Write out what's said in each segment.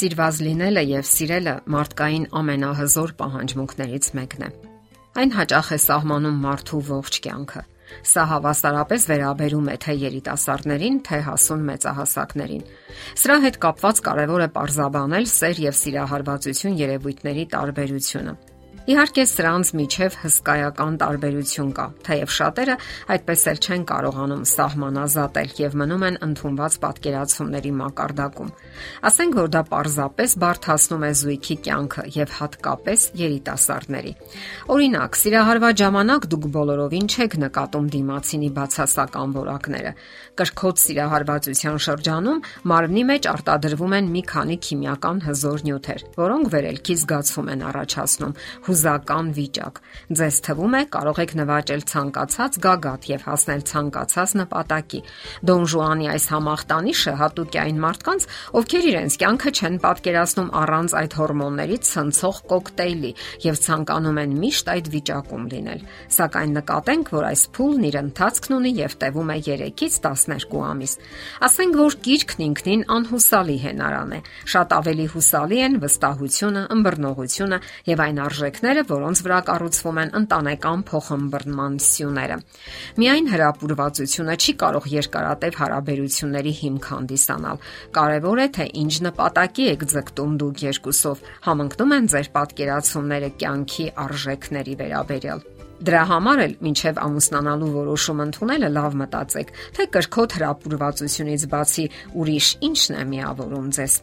Սիրված լինելը եւ սիրելը մարդկային ամենահզոր պահանջմունքներից մեկն է։ Այն հաճախ է սահմանում մարդու ողջ կյանքը։ Սա հավասարապես վերաբերում է թե երիտասարդներին, թե հասուն մեծահասակներին։ Սրա հետ կապված կարևոր է parzabanել սեր եւ սիրահարվածություն երևույթների տարբերությունը։ Իհարկե սրանց միջև հսկայական տարբերություն կա, թեև շատերը այդպես էլ չեն կարողանում սահմանազատել եւ մնում են ընդունված պատկերացումների մակարդակում։ Ասենք որ դա պարզապես բարթացնում է զույգի կյանքը եւ հատկապես երիտասարդների։ Օրինակ, սիրահարված ժամանակ դուք բոլորովին չեք նկատում դիմացինի բացասական որակները։ Կրկոտ սիրահարվածության շրջանում մարմնի մեջ արտադրվում են մի քանի քիմիական հզոր նյութեր, որոնք վերելքի զգացում են առաջացնում հուզական վիճակ։ Ձեզ թվում է կարող եք նվաճել ցանկացած գագաթ եւ հասնել ցանկացած նպատակի։ Դոն Ժուանի այս համախտանիշը հատուկ է այն մարդկանց, ովքեր իրենց կյանքը չեն պատկերացնում առանց այդ հորմոնների ցնցող կոկտեյլի եւ ցանկանում են միշտ այդ վիճակում լինել։ Սակայն նկատենք, որ այս փուլն իր ընթացքն ունի եւ տևում է 3-ից 12 ամիս։ Ասենք, որ գիրքն ինքնին անհուսալի հենարան է։ Շատ ավելի հուսալի են վստահությունը, ըմբռնողությունը եւ այն արժեքները, հիմքերը, որոնց վրա կառուցվում են ընտանեկան փոխհմբռնման սյուները։ Միայն հրապուրվածությունը չի կարող երկարատև հարաբերությունների հիմք հանդիսանալ։ Կարևոր է թե ինչ նպատակի եք ձգտում դուք երկուսով, համընկնում են ձեր պատկերացումները կյանքի արժեքների վերաբերյալ։ Դրա համար էլ մինչև ամուսնանալու որոշում ընդունելը լավ մտածեք, թե կրկոտ հրապուրվածությունից բացի ուրիշ ինչն է միավորում ձեզ։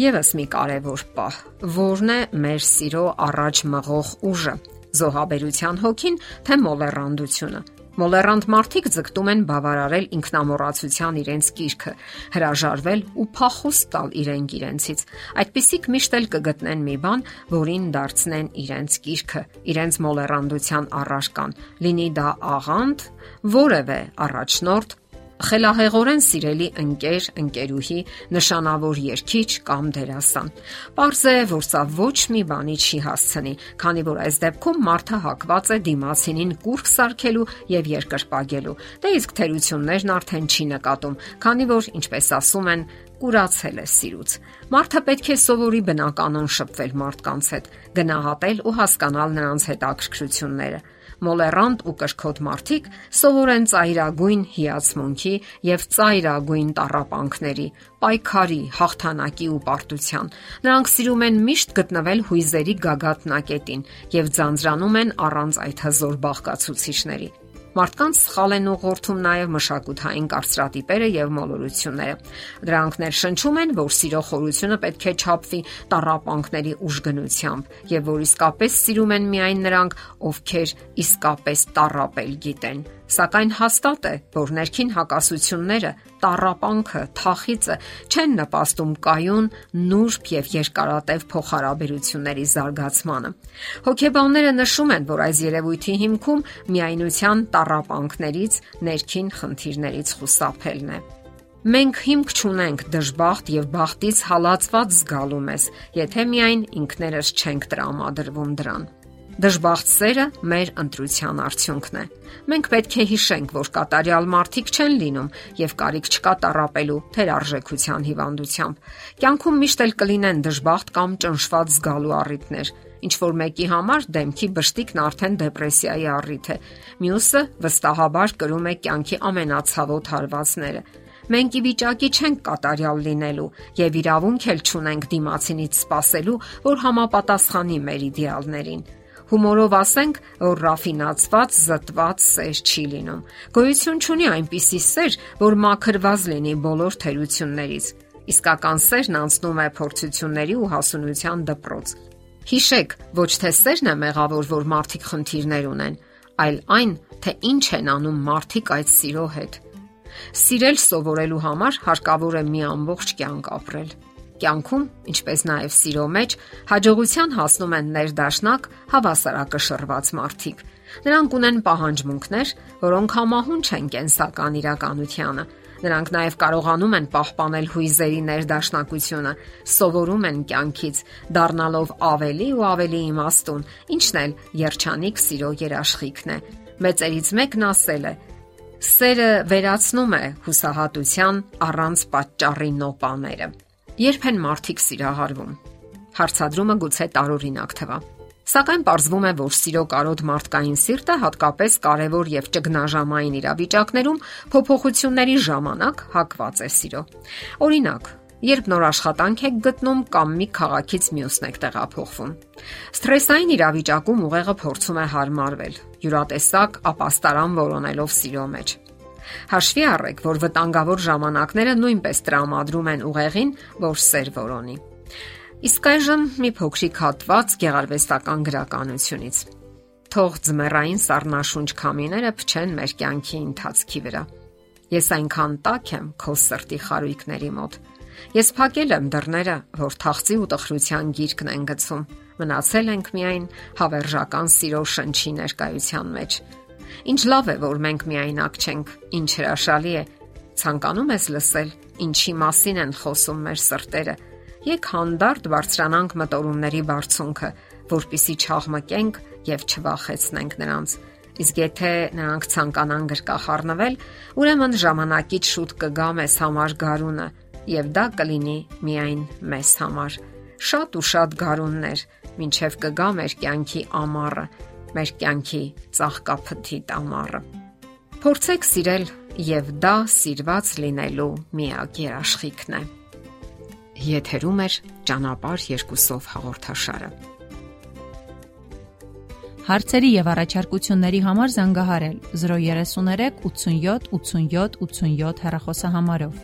Եվս մի կարևոր պահ, որն է մեր սիրո առաջ մղող ուժը՝ զոհաբերության հոգին, թե մոլեռանդությունը։ Մոլերանտ մարդիկ ձգտում են բավարարել ինքնամոռացության իրենց կիրքը, հրաժարվել ու փախուստ տալ իրենք իրենցից։ Այդպիսիք միշտ էլ կգտնեն մի բան, որին դարձնեն իրենց կիրքը, իրենց մոլերանդության առարկան։ Լինի դա աղանդ, որևէ առաջնորդ, խելահեղորեն սիրելի ընկեր, ընկերուհի, նշանավոր երկիչ կամ դերասան։ Պարզ է, որ սա ոչ մի բանի չի հասցնի, քանի որ այս դեպքում մարդը հակված է դիմացինին կուրք սարքելու եւ երկրպագելու։ Դե իսկ թերություններն արդեն չի նկատում, քանի որ, ինչպես ասում են, կուրացել է սիրուց։ Մարդը պետք է սովորի բնականon շփվել մարդկանց հետ, գնահատել ու հասկանալ նրանց հետաքրքրությունները մոլերանտ ու կրկոտ մարդիկ սովորեն ծայրագույն հիացմունքի եւ ծայրագույն տարապանքների, պայքարի, հաղթանակի ու պարտության։ Նրանք սիրում են միշտ գտնվել հույզերի գագաթնակետին եւ ձանձրանում են առանց այդ հզոր բաղկացուցիչների։ Մարդկանց սխալ են ուղղորդում նաև մշակութային կարծրատիպերը եւ մոլորությունները։ Դրանք ներշնչում են, որ սիրո խորությունը պետք է չափվի տարապանքների ուժգնությամբ եւ որ իսկապես սիրում են միայն նրանք, ովքեր իսկապես տարապել գիտեն Սակայն հաստատ է, որ ներքին հակասությունները, տարապանքը, թախիցը չեն նպաստում կայուն, նուրբ եւ երկարատև փոխհարաբերությունների զարգացմանը։ Հոգեբանները նշում են, որ այս երևույթի հիմքում միայնության տարապանքներից, ներքին խնդիրներից խուսափելն է։ Մենք հիմք չունենք դժբախտ եւ բախտից հալածված զգալու մեզ, եթե միայն ինքներս չենք տրամադրվում դրան։ Դժբախտ սերը մեր ընտրության արդյունքն է։ Մենք պետք է հիշենք, որ կատարյալ մարդիկ չեն լինում եւ կարիք չկա տարապելու թեր արժեքության հիվանդությամբ։ Կյանքում միշտ էլ կլինեն դժբախտ կամ ճնշված զգալու առիթներ։ Ինչ որ մեկի համար դեմքի բշտիկն արդեն դեպրեսիայի առիթ է։ Մյուսը վստահաբար կրում է կյանքի ամենացավոտ հարվածները։ Մենք ի վիճակի չենք կատարյալ լինելու եւ իրավունք էլ չունենք դիմացինից սпасելու, որ համապատասխանի մեր իդեալներին։ Հումորով ասենք, որ ռաֆինացված, զտված սեր չի լինում։ Գոյություն չունի այնպիսի սեր, որ մաքրված լինի բոլոր թերություններից։ Իսկական սերն անցնում է փորձությունների ու հասունության դպրոց։ Հիշեք, ոչ թե սերն է մեղավոր, որ մարդիկ խնդիրներ ունեն, այլ այն, թե ինչ են անում մարդիկ այդ սիրո հետ։ Սիրել սովորելու համար հարկավոր է մի ամբողջ կյանք ապրել։ Կյանքում, ինչպես նաև սիրո մեջ, հաջողության հասնում են ներդաշնակ հավասարակշռված մարդիկ։ Նրանք ունեն պահանջմունքներ, որոնք համահունչ են կենսական իրականությանը։ Նրանք նաև կարողանում են պահպանել հույզերի ներդաշնակությունը, սովորում են կյանքից, դառնալով ավելի ու ավելի իմաստուն, ինչն էլ երջանիկ սիրո երաշխիքն է։ Մեծերից մեկն ասել է. Սերը վերացնում է հուսահատության առանց պատճառի նոպաները։ Երբ են մարդիկ սիրահարվում։ Հարցադրումը գուցե տարօրինակ թվա։ Սակայն ողջվում է, որ սիրո կարոտ մարդկային սիրտը հատկապես կարևոր եւ ճգնաժամային իրավիճակներում փոփոխությունների ժամանակ հակված է սիրո։ Օրինակ, երբ նոր աշխատանք եք գտնում կամ մի քաղաքից մյուսն եք տեղափոխվում։ Սթրեսային իրավիճակում ուղեղը փորձում է հարմարվել, յուրատեսակ ապաստարան որոնելով սիրո մեջ։ Հաշվի առեք, որ վտանգավոր ժամանակները նույնպես տրամադրում են ուղեղին, որ սեր որոնի։ Իսկ այժմ մի փոքրիկ հատված գեղարվեստական գրականությունից։ Թող ձմեռային սառնաշունչ քամիները փչեն մեր կյանքի ընթացքի վրա։ Ես այնքան տաք եմ քո սրտի խարույկների մոտ։ Ես փակել եմ դռները, որ թախծի ու տխրության գիրկն են գցում։ Մնացել ենք միայն հավերժական սիրո շնչի ներկայության մեջ։ Ինչ լավ է, որ մենք միայնակ չենք։ Ինչ հրաշալի է։ Ցանկանում ես լսել, ինչի մասին են խոսում մեր սրտերը Եկ հանդարտ բարձրանանք մտորումների բարձունքը, որpիսի չաղմկենք եւ չվախեցնենք նրանց։ Իսկ եթե նրանք ցանկանան գրկախառնվել, ուրեմն ժամանակից շուտ կգա մեզ համար գարունը, եւ դա կլինի միայն մեզ համար։ Շատ ու շատ գարուններ, ինչև կգա մեր կյանքի ամառը, մեր կյանքի ծաղկափթիթ ամառը։ Փորձեք սիրել եւ դա սիրված լինելու միակ երաշխիքն է։ Եթերում է ճանապարհ երկուսով հաղորդաշարը։ Հարցերի եւ առաջարկությունների համար զանգահարել 033 87 87 87 հեռախոսահամարով։